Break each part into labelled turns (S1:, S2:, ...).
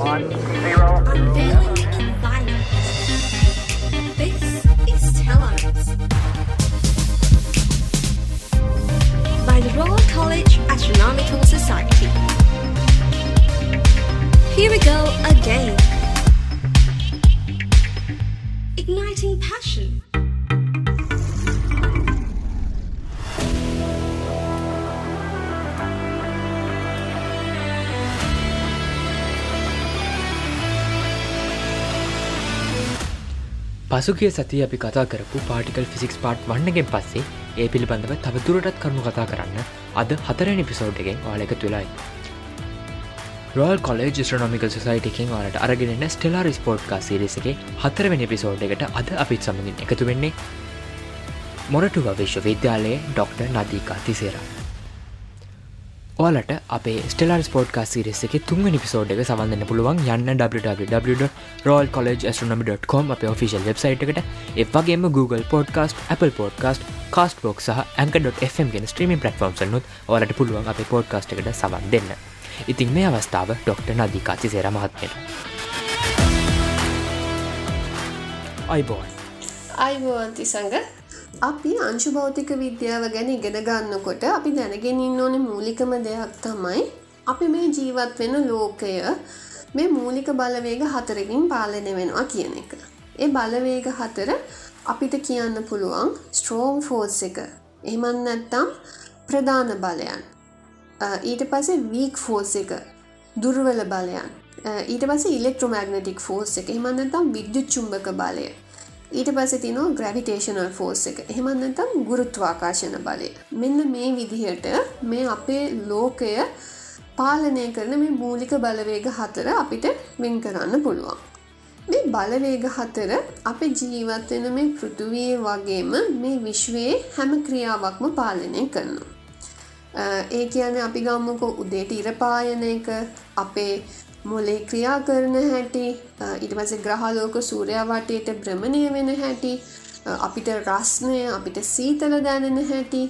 S1: one zero.
S2: Unveiling environment. This is. By the Royal College Astronomical Society. Here we go again.
S3: පසුගිය සතිය අපි කතා කරපු particle physics part වන්නගෙන් පස්සේ ඒ පිළිබඳව තවතුරටත් කරුණු කතා කරන්න අද හතරෙන පිසෝඩ් එකෙන් වාලක තුළයි රෝල් කොලජ ස්ට්‍රනොමිකල් සයිටකින් වාලට අරගෙන ස්ටෙලා රිස්පෝට් කා සිරිසගේ හතරවෙනි පිසෝඩ් එකට අද අපිත් සමගින් එකතු වෙන්නේ මොරටුව විශ්ව විද්‍යාලයේ ඩොක්ට නදීකා තිසේරා. ඕලට අපේ ස්ටෙලාර් ස්පෝට් කාසිරිස එක තුන් නිපිසෝඩ් එක සවන්න්න පුළුවන්. යන්න www.රෝල් කොලජ ස්ටනමි.com අප ඔෆිසිල් වෙබ්සයිට් එකට. එවගේම Google podcast Apple podcast castbox සහ ඇක.fm ගෙන ස්ත්‍රීමි පටෆෝම්සනුත් ඕලට පුළුවන් අපේ පෝඩ්කාස්ට එකට සවන් දෙන්න. ඉතින් මේ අවස්ථාව ඩොක්ට නදිකාචි සේර මහත්මයට. අයිබෝන්.
S4: අයිබෝන්ති සඟ අපි අංශු භෞතික විද්‍යාව ගැන ඉගෙන ගන්නකොට අපි දැනගෙන ඉන්න ඕන මූලිකම දෙයක් තමයි අපි මේ ජීවත් වෙන ලෝකය මේ මූලික බලවේග හතරකින් පාලනය වෙනවා කියන එක. ඒ බලවේග හතර අපිට කියන්න පුළුවන් ස්ට්‍රෝම් ෆෝස් එක. එහමන් නැත්තම් ප්‍රධාන බලයන්. ඊට පසේ වීක් ෆෝස් එක. දුර්වල බලයන්. ඊට පස ඉලෙක්ට්‍රෝමගනටික් ෆෝස් එක. එහමන්නතම් විද්‍යුත් චුම්භක බලය. ඊට පස තිනෝ ග්‍රවිටේෂනල් ෆෝස් එක එහෙමන්නතම් ගුරුත්වාකාශන බලය මෙන්න මේ විදිහට මේ අපේ ලෝකය පාලනය කරන මේ මූලික බලවේග හතර අපිට වෙන් කරන්න පුළුවන්. මේ බලවේග හතර අප ජීවත්වෙන මේ පෘතුවයේ වගේම මේ විශ්වයේ හැම ක්‍රියාවක්ම පාලනය කරනවා. ඒ කියන අපි ගම්මක උදේට ඉරපායන එක අපේ මොලේ ක්‍රියා කරන හැටි ඉට පස ග්‍රහලෝක සූරයා වටයට බ්‍රමණය වෙන හැටි අපිට රස්නය අපිට සීතල දැනෙන හැටි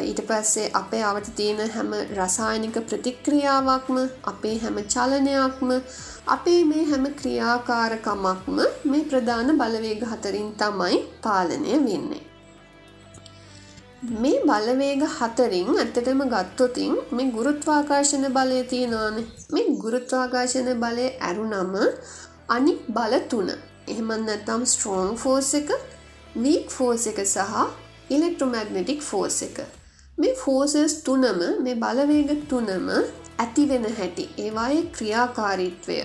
S4: ඊට පස්සේ අපේ අවට තියෙන හැම රසායනික ප්‍රතික්‍රියාවක්ම අපේ හැම චලනයක්ම අපේ මේ හැම ක්‍රියාකාරකමක්ම මේ ප්‍රධාන බලවේග හතරින් තමයි පාලනය වෙන්නේ. මේ බලවේග හතරින් ඇත්තටම ගත්තොතින් මේ ගුරුත්වාකාශන බලය තියෙනවාන. මේ ගුරුත්වාකාශන බලය ඇරුනම අනික් බල තුන. එහෙමන් නැතම් ස්ට්‍රෝන් ෆෝස් එක වීක් ෆෝස් එක සහ ඉලෙක්ට්‍රොමැග්නටික් ෆෝස් එක. මේ ෆෝසස් තුනම මේ බලවේග තුනම ඇතිවෙන හැටි. ඒවායේ ක්‍රියාකාරීත්වය.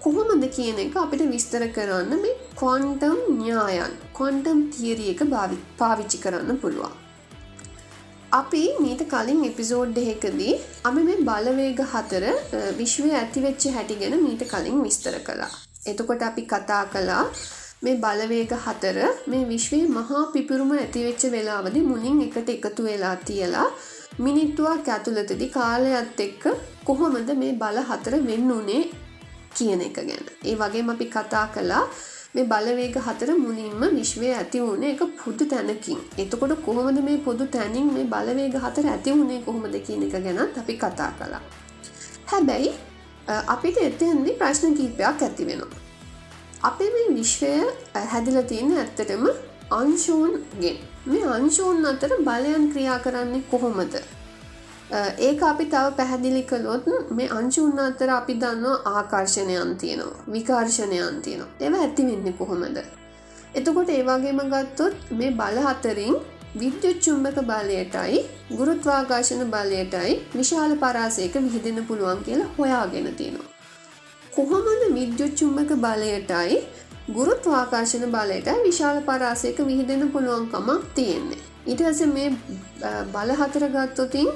S4: කොහොමද කියන එක අපිට විස්තර කරන්න මේ කොන්ටම් ඥායන් කොන්ටම් තියරිය එක පාවිච්චි කරන්න පුළුවන්. අපි මීට කලින් එපිසෝඩ් එහෙකදී අපි මේ බලවේග හතර විශ්වය ඇතිවෙච්ච හැටි ගැන මීට කලින් විස්තර කළා. එතකොට අපි කතා කළා මේ බලවේග හතර මේ විශ්වයේ මහා පිපිරුම ඇතිවෙච්ච වෙලාවදි මුලින් එකට එකතු වෙලා තියලා මිනිත්තුවක් ඇතුළතදි කාලයත් එක්ක කොහොමද මේ බල හතර වෙන්න උනේ කියන එක ගැන. ඒ වගේම අපි කතා කළා මේ බලවේග හතර මුලින්ම විශ්වය ඇති වුණ එක පුදු තැනකින්. එතකොට කොහොමද මේ පොදු තැනින් මේ බලවේග හතර ඇති වුණේ කොහොමද කියන එක ගැනත් අපි කතා කළා. හැබැයි අපිට එතෙන්දි ප්‍රශ්න කීපයක් ඇති වෙනවා. අපේ මේ විශ්වය හැදිල තියෙන ඇත්තටම අංශූන්ගෙන්. මේ අංශූන් අතර බලයන් ක්‍රියා කරන්නේ කොහොමද? ඒක අපි තව පැහැදිලි කළොත් මේ අංචුන්න අතර අපි දන්නවා ආකර්ශණයන් තියෙනවා විකර්ශණයන් තියෙනවා. එව ඇතිවෙන්න කොහොමද? එතකොට ඒවාගේම ගත්තොත් මේ බල අතරින් විද්‍යුච්චුම්භක බලයටයි ගුරුත්වාකාශන බලයටයි විශාල පරාසයක විහිදෙන පුළුවන් කියලා හොයාගෙන තියෙනවා. කොහොමද විද්‍යුච්චුම්භක බලයටයි ගුරුත්වාකාශන බලයට විශාල පරාසයක විහිදෙන පුළුවන්කමක් තියෙන්නේ? ඉටස මේ බල හතර ගත්තොතින්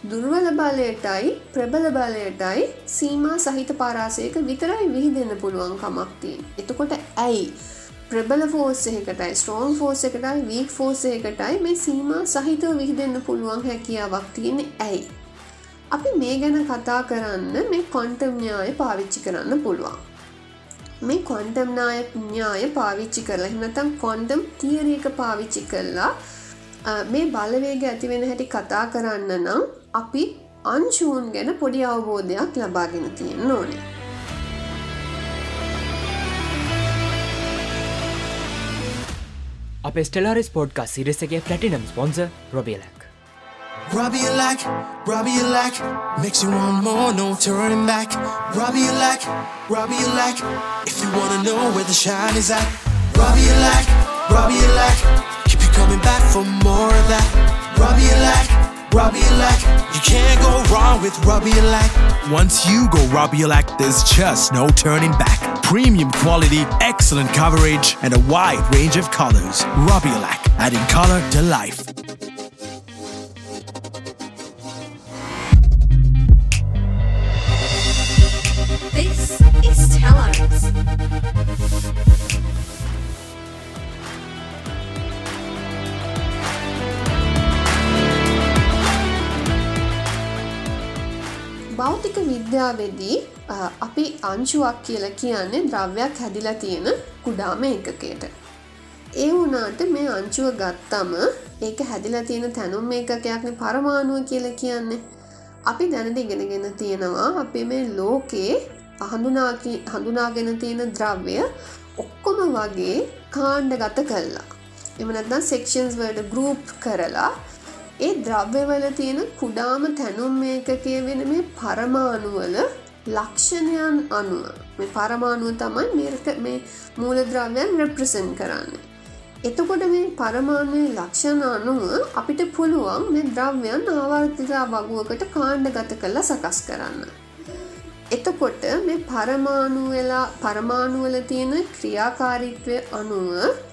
S4: දුර්වල බලයටයි ප්‍රබල බලයටයි සීමා සහිත පරාසයක විතරයි විහිදෙන්න පුළුවන් කමක්තියෙන්. එතකොට ඇයි ප්‍රබල ෆෝස් එකකටයි ස්ට්‍රෝන් ෆෝස් එකටයි වීක් ෆෝස් එකටයි මේ සීමා සහිතව විහිදෙන්න පුළුවන් හැකියාවක් තියෙන ඇයි. අපි මේ ගැන කතා කරන්න මේ කොන්ටම් ඥාය පාවිච්චි කරන්න පුළුවන්. මේ කොන්ටම් නාය ඥාය පාවිච්චි කරලා හිනතම් කොන්ඩම් තියරක පාවිච්චි කරලා මේ බලවේග ඇතිවෙන හැටි කතා කරන්න නම් අපි අංශූන් ගැන පොඩි අවබෝධයක් ලබාගෙන තියෙන්න්න ඕනේ.
S3: අප ස්ටලාරිස් පොඩ්කා සිරසගේ පලටිනම් ස්පොන්ස රොබියලක්.
S1: Robbie you like, Robbie you like, makes you want more, no turning back. Robbie you like, Robbie you like, if you wanna know where the shine is at. Robbie you like, Robbie you like, coming back for more of that. Robbie you like, Robbie you can't go wrong with you like. Once you go you like, there's just no turning back. Premium quality, excellent coverage, and a wide range of colors. Like, adding color to life.
S2: This is Telos.
S4: භෞතික විද්‍යාවේදී අ, අපි අංශුවක් කියල කියන්නේ ද්‍රව්‍යයක් හැදිලා තියෙන කුඩාම එකකයට. ඒ වුනාට මේ අංචුව ගත්තම ඒක හැදිලා තියෙන තැනුම් ඒකකයක්න පරමාණුව කියල කියන්නේ. අපි දැනට ඉගෙනගෙන තියෙනවා අපි මේ ලෝකයේ හඳුනාකි- හඳුනාගෙන තියෙන ද්‍රව්‍ය ඔක්කොම වගේ කාණ්ඩ ගත කල්ලා. එමනත්නම් සෙක්ෂන්ස් වලට ගරුප් කරලා ඒ ද්‍රව්‍යවල තියෙන කුඩාම තැනුම් ඒකකය වෙන මේ පරමාණුවල ලක්ෂණයන් අනුව මේ පරමාණුව තමයි මේක මේ මූලද්‍රව්‍යයන් රෙප්‍රසන් කරන්නේ. එතකොට මේ පරමාණුවේ ලක්ෂණ අනුව අපිට පුළුවන් මේ ද්‍රව්‍යයන් ආවර්තිතා වගුවකට කාණ්ඩ ගත කල්ලා සකස් කරන්න. එතකොට මේ පරමාණු වෙලා පරමාණුවල තියෙන ක්‍රියාකාරීත්වය අනුව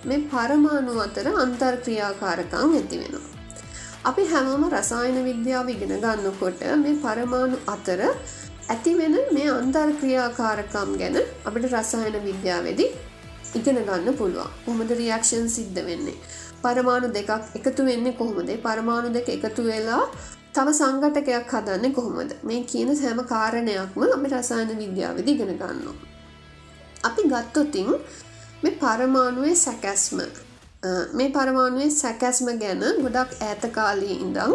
S4: මේ පරමාණු අතර අන්තර් ක්‍රියාකාරකම් ඇති වෙනවා. අපි හැමෝම රසායන විද්‍යාව ඉගෙන ගන්නකොට මේ පරමාණු අතර ඇතිවෙන මේ අන්තර් ක්‍රියාකාරකම් ගැන අපිට රසායන විද්‍යාවේදී ඉගෙන ගන්න පුළුවන්. කොහොමද රියක්ෂන් සිද්ධ වෙන්නේ? පරමාණු දෙකක් එකතු වෙන්නේ කොහොමද? ඒ පරමාණු දෙක එකතු වෙලා තව සංගටකයක් හදන්නේ කොහොමද? මේ කියන සෑම කාරණයක්ම අපි රසායන විද්‍යාවදි ඉගෙන ගන්නවා. අපි ගත්තොතින් මේ පරමාණුවේ සැකැස්ම අ, මේ පරමාණුවේ සැකැස්ම ගැන ගොඩක් ඇත කාලයේ ඉඳං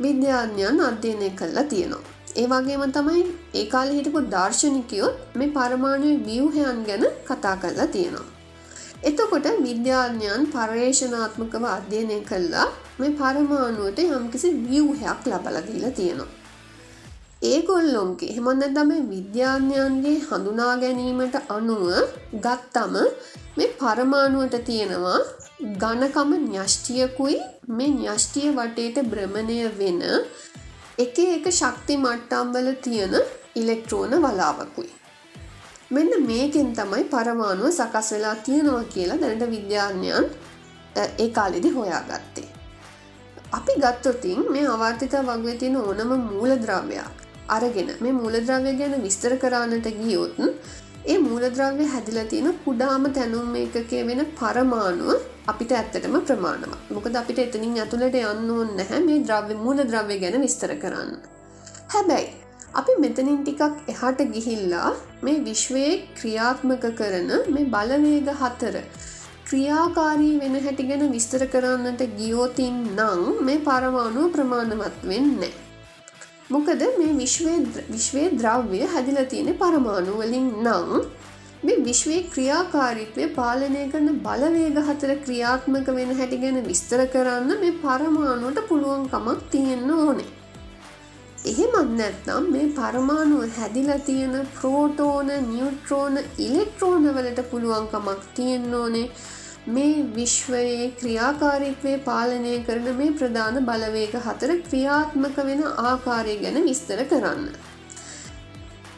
S4: විද්‍යාඥයන් අධ්‍යයනය කල්ලා තියෙනවා. ඒ වගේම තමයි ඒ කාල හිටපු දර්ශනිකයොත් මේ පරමාණුව ව්‍යවහයන් ගැන කතා කරලා තියෙනවා. එතකොට විද්‍යාඥයන් පර්යේෂනාත්මකව අධ්‍යයනය කල්ලා මේ පරමාණුවට යම්කිසි ව්‍යවහයක් ලබලදීලා තියෙනවා. ඒගොල්ලොන්ගේ හෙමන්න තම විද්‍යාඥයන්ගේ හඳුනා ගැනීමට අනුව ගත්තම මේ පරමාණුවට තියෙනවා ගණකම න්‍යෂ්ටියකුයි මේ න්‍යෂ්ටිය වටේට භ්‍රමණය වෙන එක එක ශක්ති මට්ටම්වල තියෙන ඉලෙක්ට්‍රෝන වලාවකුයි. මෙන්න මේකෙන් තමයි පරමාණුව සකස් වෙලා තියෙනවා කියලා දැනට විද්‍යාඥයන් අ, ඒ කාලෙදි හොයාගත්තේ. අපි ගත්තොතින් මේ අවර්තිත වගේ තියෙන ඕනම මූලද්‍රව්‍යයක් අරගෙන මේ මූලද්‍රව්‍ය ගැන විස්තර කරන්නට ගියොත් ඒ මූලද්‍රව්‍ය හැදිලා තියෙන කුඩාම තැනුම් ඒකකය වෙන පරමාණුව අපිට ඇත්තටම ප්‍රමාණව මොකද අපිට එතනින් ඇතුළට යන්න ඕන නැහැ මේ ද්‍රව්‍ය මූලද්‍රව්‍ය ගැන විස්තර කරන්න හැබැයි අපි මෙතනින් ටිකක් එහාට ගිහිල්ලා මේ විශ්වයේ ක්‍රියාත්මක කරන මේ බලවේග හතර ක්‍රියාකාරී වෙන හැටි ගැන විස්තර කරන්නට ගියෝතින් නං මේ පරමාණුව ප්‍රමාණවත් වෙන්නේ. මොකද මේ විශ්වය ද්‍රව්‍ය හැදිල තියෙන පරමාණු වලින් නං මේ විශ්වයේ ක්‍රියාකාරීත්වය පාලනය කරන බලවේග හතර ක්‍රියාත්මක වෙන හැටි ගැන විස්තර කරන්න මේ පරමාණුවට පුළුවන්කමක් තියෙන්න ඕනේ. එහෙමත් නැත්නම් මේ පරමාණුව හැදිලා තියෙන ප්‍රෝටෝන නිියුට්‍රෝන ඉලෙක්ට්‍රෝන වලට පුළුවන්කමක් තියෙන්න ඕනේ මේ විශ්වයේ ක්‍රියාකාරීත්වය පාලනය කරන මේ ප්‍රධාන බලවේග හතර ක්‍රියාත්මක වෙන ආකාරය ගැන විස්තර කරන්න.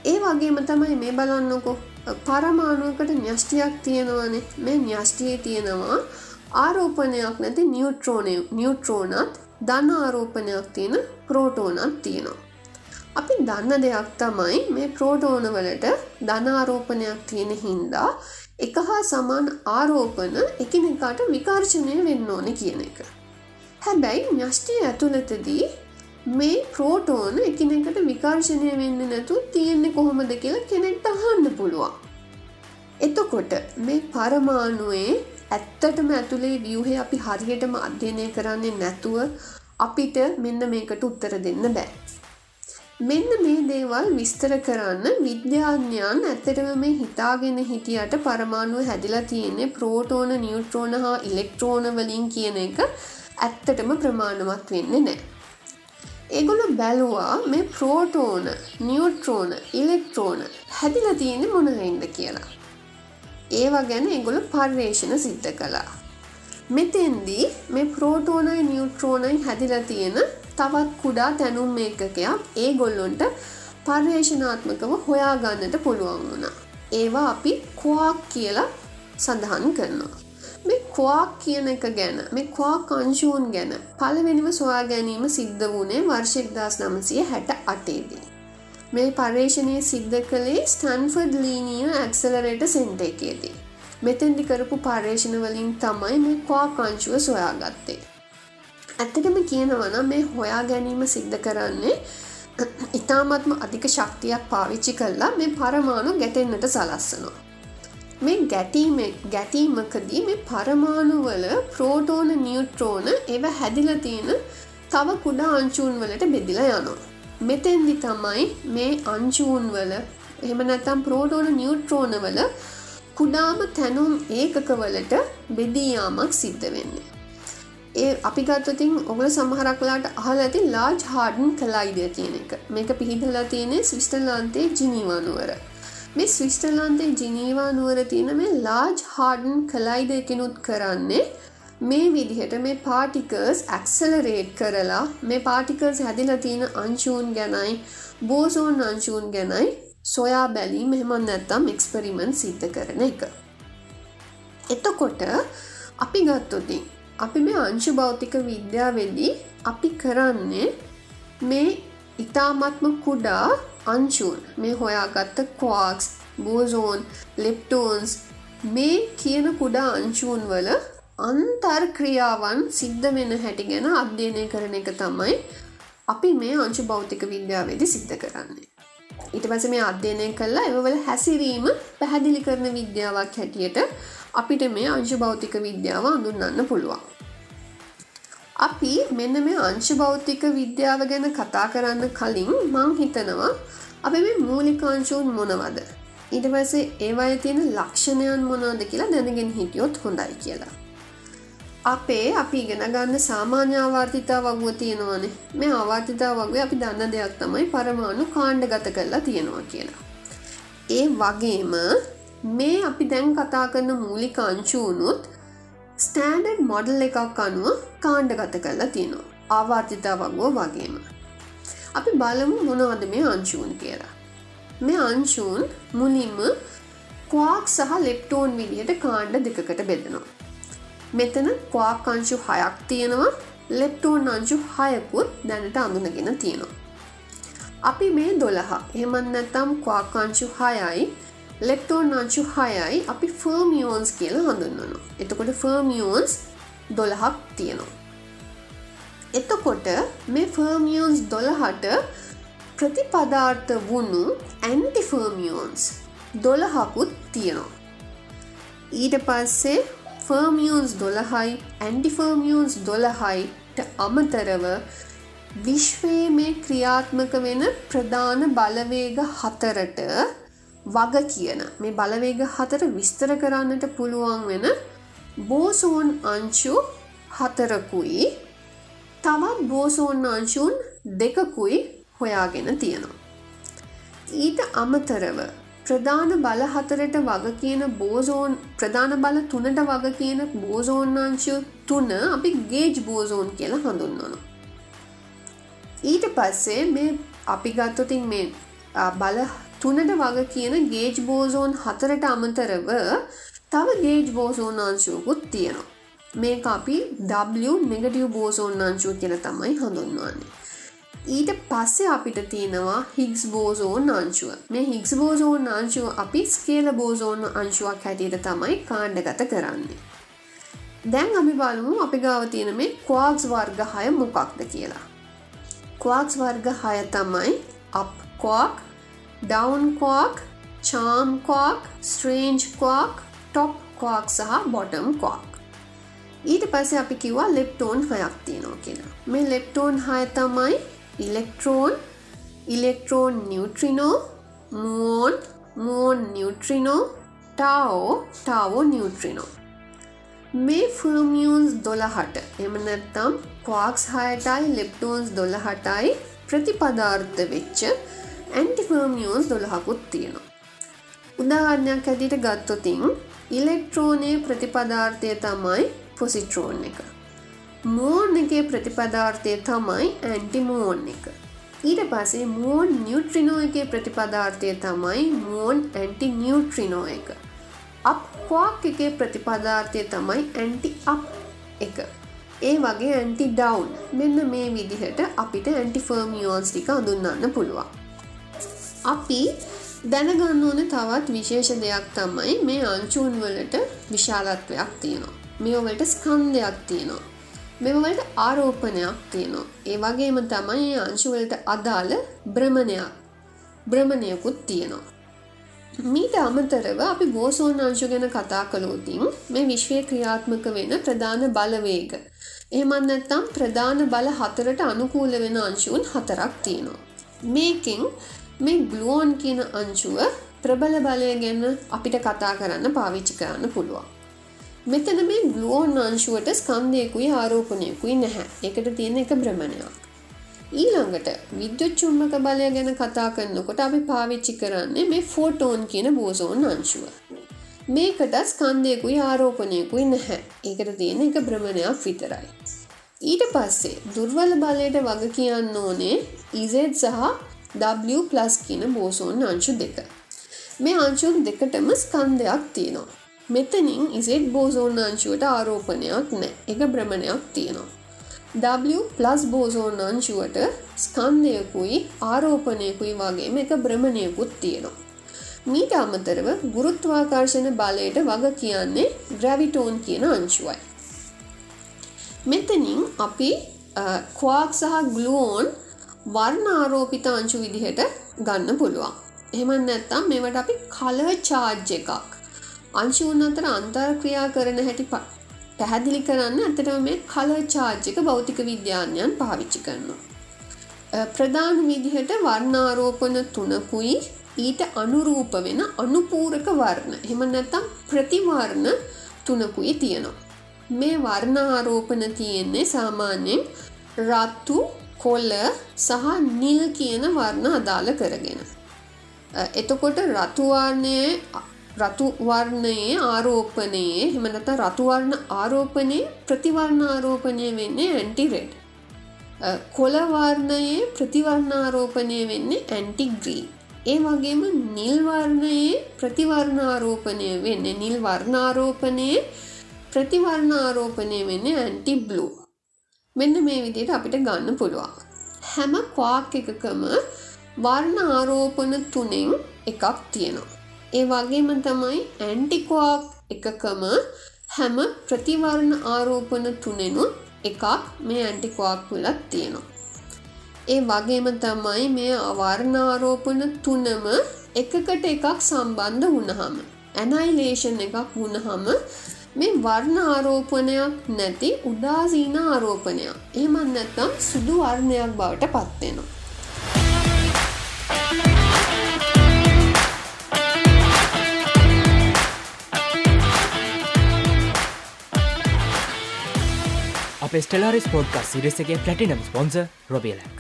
S4: ඒ වගේම තමයි මේ බලන්නකො පරමාණුවකට න්‍යෂ්ටියක් තියෙනවනේ මේ න්‍යෂ්ටියේ තියෙනවා ආරෝපනයක් නැති නිියුට්‍රෝනය නිියුට්‍රෝනත් ධන ආරෝපනයක් තියෙන ප්‍රෝටෝනත් තියෙනවා. අපි දන්න දෙයක් තමයි මේ ප්‍රෝටෝන වලට ධනාරෝපනයක් තියෙන හින්දා එක හා සමාන ආරෝපන එකිනෙකාට විකර්ශණය වෙන්න ඕන කියන එක. හැබැයි න්‍යෂ්ටිය ඇතුළතදී මේ ප්‍රෝටෝන එකිනෙකට විකර්ශණය වෙන්න නැතු තියෙන්නේ කොහොමද කියලා කෙනෙක්ට අහන්න පුළුවන්. එතකොට මේ පරමාණුවේ ඇත්තටම ඇතුළේ වියහේ අපි හරියටම අධ්‍යයනය කරන්නේ නැතුව අපිට මෙන්න මේකට උත්තර දෙන්න බෑ. මෙන්න මේ දේවල් විස්තර කරන්න විද්‍යාඥයන් ඇත්තටම මේ හිතාගෙන හිටියට පරමාණුව හැදිලා තියෙන්නේ ප්‍රෝටෝන නිියුට්‍රෝන හා ඉලෙක්ට්‍රෝන වලින් කියන එක ඇත්තටම ප්‍රමාණවත් වෙන්න නෑ. ඒගොලු බැලුවා මේ ප්‍රෝටෝන නිියුට්‍රෝන ඉලෙක්ට්‍රෝන හැදිලා තියෙන්නේ මොනහින්ද කියලා. ඒවා ගැන එගොලු පර්යේෂණ සිද්ධ කළා. මෙතෙන්දී මේ ප්‍රෝටෝනයි නිියුට්‍රෝනයි හැදිලා තියෙන තවත් කුඩා තැනුම් ඒකකයක් ඒ ගොල්ලොන්ට පර්යේෂනාත්මකව හොයාගන්නට පුළුවන් වුණා. ඒවා අපි කවාක් කියලා සඳහන් කරනවා. මේ කවාක් කියන එක ගැන මේ කවා කංශූන් ගැන පළවෙනිම සොයා ගැනීම සිද්ධ වුණේ වර්ෂෙක්දස් නමසය හැට අටේදී. මේ පර්ේෂණය සිද්ධ කළේ ස්ටන්ෆර්ඩ් ලීනිය ඇක්සලරේට සෙන්ට එකේදී. මෙතැන්දි කරපු පර්ේෂණ වලින් තමයි මේ කවා කංශුව සොයාගත්තේ. ඇත්තටම කියනවන මේ හොයා ගැනීම සිද්ධ කරන්නේ ඉතාමත්ම අධික ශක්තියක් පාවිච්චි කල්ලා මේ පරමාණු ගැටෙන්න්නට සලස්සනවා. මේ ගැටීම ගැටීමකදී මේ පරමාණුවල ප්‍රෝටෝන නිියුට්‍රෝන එව හැදිල තියෙන තව කුඩා අංචූන් වලට බෙදිලා යනවා. මෙතෙන්දි තමයි මේ අංචූන් වල එහෙම නැතම් ප්‍රෝටෝන නිියුට්‍රෝන වල කුඩාම තැනුම් ඒකකවලට බෙදීයාමක් සිද්ධ වෙන්නේ. ඒ අපි ගත්තතින් ඔගල සමහරක්ලාට අහල ඇති ලාජ් හාඩන් කලායිඩය කියන එක මේක පිහිටලා තියෙනෙ ස්විස්ටර්ලාන්තේ ජිනීවානුවර මේ ස්විස්ටර්ලාන්තේ ජිනීවා නුවර තියෙන මේ ලාජ් හාඩන් කලායිඩ කෙනුත් කරන්නේ මේ විදිහට මේ පාටිකර්ස් ඇක්සලරේට් කරලා මේ පාටිකර්ස් හැදිලා තියෙන අංශූන් ගැනයි බෝසෝන් අංශූන් ගැනයි සොයා බැලීම මෙහෙමන් නැත්තම් එක්ස්පරිමෙන්ට් සිද්ධ කරන එක. එතකොට අපි ගත්තොතින් අපි මේ අංශු භෞතික විද්‍යාවෙදී අපි කරන්නේ මේ ඉතාමත්ම කුඩා අංශූන් මේ හොයාගත්ත කවාක්ස් බෝසෝන් ලෙප්ටෝන්ස් මේ කියන කුඩා අංශූන් වල අන්තර් ක්‍රියාවන් සිද්ධ වෙන හැටි ගැන අධ්‍යයනය කරන එක තමයි අපි මේ අංශු භෞතික විද්‍යාවේදි සිද්ධ කරන්නේ. ඊට පස මේ අධ්‍යයනය කල්ලා එවවල හැසිරීම පැහැදිලි කරන විද්‍යාවක් හැටියට අපිට මේ අංශු භෞතික විද්‍යාව අඳුන්නන්න පුළුවන්. අපි මෙන්න මේ අංශ භෞතික විද්‍යාව ගැන කතා කරන්න කලින් මං හිතනවා අපි මේ මූලිකාංශූන් මොනවද? ඊට පස්සේ ඒවාය තියෙන ලක්ෂණයන් මොනවද කියලා දැනගෙන හිටියොත් හොඳයි කියලා. අපේ අපි ඉගෙන ගන්න සාමාන්‍ය ආවර්තිතා වගුව තියෙනවානේ මේ ආවර්තිතා වගේ අපි දන්න දෙයක් තමයි පරමාණු කාණ්ඩ ගත කරලා තියෙනවා කියලා ඒ වගේම මේ අපි දැන් කතා කරන මූලික අංශූනුත් ස්ටෑන්ඩඩ් මොඩල් එකක් අනුව කාණ්ඩගත කරලා තියෙනවා ආවාර්තිතා වගෝ වගේම. අපි බලමු මොනවද මේ අංශූන් කියලා. මේ අංශූන් මුලින්ම කවාක් සහ ලෙප්ටෝන් විදිහට කාණ්ඩ දෙකකට බෙදනවා. මෙතන කවාක් අංශු හයක් තියෙනවා ලෙප්ටෝන් අංශු හයකුත් දැනට අඳුනගෙන තියෙනවා. අපි මේ දොළහ එහමන් නැතම් කවාකාංශු හයයි ලෙක්ටෝන් අංශු හයයි අපි ෆර්මියෝන්ස් කියලා හඳුන්වනු. එතකොට ෆර්මියෝන්ස් දොළහක් තියෙනවා. එතකොට මේ ෆර්මියෝන්ස් දොළහට ප්‍රතිපදාර්ථ වුණු ඇන්ටිෆර්මියෝන්ස් දොළහකුත් තියෙනවා. ඊට පස්සේ ෆර්මියෝන්ස් දොළහයි ඇන්ටිෆර්මියෝන්ස් දොළහයිට අමතරව විශ්වයේ මේ ක්‍රියාත්මක වෙන ප්‍රධාන බලවේග හතරට වග කියන මේ බලවේග හතර විස්තර කරන්නට පුළුවන් වෙන බෝසෝන් අංශු හතරකුයි තවත් බෝසෝන් අංශුන් දෙකකුයි හොයාගෙන තියෙනවා. ඊට අමතරව ප්‍රධාන බල හතරට වග කියන බෝසෝන් ප්‍රධාන බල තුනට වග කියන බෝසෝන් අංශු තුන අපි ගේජ් බෝසෝන් කියලා හඳුන්වනවා. ඊට පස්සේ මේ අපි ගත්තොතින් මේ බල තුනට වග කියන ගේජ් බෝසෝන් හතරට අමතරව තව ගේජ් බෝසෝන් අංශුවකුත් තියෙනවා. මේ අපි W නෙගටිව් බෝසෝන් අංශුව කියල තමයි හඳුන්වන්නේ. ඊට පස්සේ අපිට තියෙනවා හික්ස් බෝසෝන් අංශුව මේ හික්ස් බෝසෝන් අංශුව අපි ස්කේල බෝසෝන් අංශුවක් හැටියට තමයි කාණ්ඩගත කරන්නේ. දැන් අපි බලමු අපි ගාව තියෙන මේ කවාක්ස් වර්ග හය මොකක්ද කියලා. කවාක්ස් වර්ග හය තමයි අප් කවාක් ඩවන් කවාක් චාම් කවාක් ස්ට්‍රේන්ජ් කවාක් ටොප් කවාක් සහ බොටම් කවාක් ඊට පස්සේ අපි කිව්වා ලෙප්ටෝන් හයක් තියෙනවා කියෙන මේ ලෙප්ටෝන් හය තමයි ඉලෙක්ට්‍රෝන් ඉලෙක්ට්‍රෝන් නිියුට්‍රිනෝ මුවන් මුවන් නිියුට්‍රිනෝ ටාවෝ ටාවෝ නිියුට්‍රිනෝ මේ ෆර්මියන්ස් දොළහට එමනැත්තම් කවාක්ස් හයටයි ලෙප්ටෝන්ස් දොළහටයි ප්‍රතිපදාර්ථ වෙච්ච ඇන්ටිෆර්මියෝන්ස් දොළහකුත් තියෙනවා. උදාහරණයක් ඇදිට ගත්තොතින් ඉලෙක්ට්‍රෝනය ප්‍රතිපදාර්ථය තමයි පොසිට්‍රෝන් එක. මෝන් එකේ ප්‍රතිපදාර්ථය තමයි ඇන්ටිමෝන් එක. ඊට පසේ මෝන් නිියුට්‍රිනෝ එකේ ප්‍රතිපදාර්ථය තමයි මෝන් ඇන්ටි නිියුට්‍රිනෝ එක. අප කවාක් එකේ ප්‍රතිපදාර්ථය තමයි ඇන්ටි අප එක. ඒ වගේ ඇන්ටි ඩවන්් මෙන්න මේ විදිහට අපිට ඇන්ටිෆර්මියෝන්ස් ටික අඳුන්නන්න පුළුවන්. අපි දැනගන්න ඕන තවත් විශේෂ දෙයක් තමයි මේ අංචූන් වලට විශාලත්වයක් තියෙනවා. මෙවලට ස්කන්ධයක් තියෙනවා. මෙවලට ආරෝපනයක් තියෙනවා. ඒ වගේම තමයි අංශුවලට අදාළ බ්‍රමණයක් බ්‍රමණයකුත් තියෙනවා. මීට අමතරව අපි බෝසෝන් අංශු ගැන කතා කළෝතින් මේ විශ්වය ක්‍රියාත්මක වෙන ප්‍රධාන බලවේග. එහෙමත් නැත්තම් ප්‍රධාන බල හතරට අනුකූල වෙන අංශුවන් හතරක් තියෙනවා. මේකෙන් මේ ගලුවෝන් කියන අංශුව ප්‍රබල බලය ගැන අපිට කතා කරන්න පාවිච්චි කරන්න පුළුවන්. මෙතන මේ ගලුවෝන් අංශුවට ස්කන්දයකුයි ආරෝපනයකුයි නැහැ එකට තියෙන එක බ්‍රමණයක්. ඊළඟට විද්‍යුත් චුම්මක බලය ගැන කතා කරන්නකොට අපි පාවිච්චි කරන්නේ මේ ෆෝටෝන් කියන බෝසෝන් අංශුව. මේකට ස්කන්දයකුයි ආරෝපනයකුයි නැහැ ඒකට තියෙන එක බ්‍රමණයක් විතරයි. ඊට පස්සේ දුර්වල බලයට වග කියන්න ඕනේ ඉසෙත් සහ W ප්ලස් කියන බෝසෝන් අංශු දෙක. මේ අංශුන් දෙකටම ස්කන්ධයක් තියෙනවා. මෙතනින් ඉසෙට් බෝසෝන් අංශුවට ආරෝපනයක් නෑ එක බ්‍රමණයක් තියෙනවා. W ප්ලස් බෝසෝන් අංශුවට ස්කන්ධයකුයි ආරෝපනයකුයි වගේම එක බ්‍රමණයකුත් තියෙනවා. මීට අමතරව ගුරුත්වාකර්ශණ බලයට වග කියන්නේ ග්‍රැවිටෝන් කියන අංශුවයි. මෙතනින් අපි කවාක් සහ ගලුවෝන් වර්ණ ආරෝපිත අංශු විදිහට ගන්න පුළුවන්. එහෙමත් නැත්තම් මේවට අපි කලර් චාර්ජ් එකක් අංශුන් අතර අන්තර් ක්‍රියා කරන හැටි පැහැදිලි කරන්න ඇතටම මේ කලර් චාර්ජ් එක භෞතික විද්‍යාඥයන් පාවිච්චි කරනවා. ප්‍රධාන විදිහට වර්ණාරෝපන තුනකුයි ඊට අනුරූප වෙන අනුපූරක වර්ණ එහෙම නැත්තම් ප්‍රතිවර්ණ තුනකුයි තියෙනවා. මේ වර්ණ ආරෝපන තියෙන්නේ සාමාන්‍යයෙන් රත්තු කොල්ල සහ නිල් කියන වර්ණ අදාළ කරගෙන. එතකොට රතුවර්ණය රතුවර්ණයේ ආරෝපනයේ හෙමනත රතුවර්ණ ආරෝපනයේ ප්‍රතිවර්ණ ආරෝපනය වෙන්නේ ඇන්ටිරෙඩ්. කොලවර්ණයේ ප්‍රතිවර්ණ ආරෝපනය වෙන්නේ ඇන්ටිග්‍රී. ඒ වගේම නිල්වර්ණයේ ප්‍රතිවර්ණ ආරෝපනය වෙන්නේ නිල් වර්ණාරෝපනයේ ප්‍රතිවර්ණ ආරෝපනය වෙන්නේ ඇන්ටි බ්ලූ. මෙන්න මේ විදිහට අපිට ගන්න පුළුවන්. හැම ක්වාක් එකකම වර්ණ ආරෝපන තුනෙන් එකක් තියෙනවා. ඒ වගේම තමයි ඇන්ටික්වාක් එකකම හැම ප්‍රතිවර්ණ ආරෝපන තුනෙනුත් එකක් මේ ඇන්ටික්වාක් වෙලත් තියෙනවා. ඒ වගේම තමයි මේ අවර්ණාරෝපන තුනම එකකට එකක් සම්බන්ධ වුණහම ඇනයිලේෂන් එකක් වුණහම මේ වර්ණ ආරෝපනයක් නැති උදාසීන ආරෝපනයක් එහෙමත් නැත්තම් සුදු වර්ණයක් බවට පත්වෙනවා.
S3: අප ස්ටලාරිස් පෝඩ්කස් සිරෙසගේ පලටිනම් ස්පොන්ස රොබියලක්.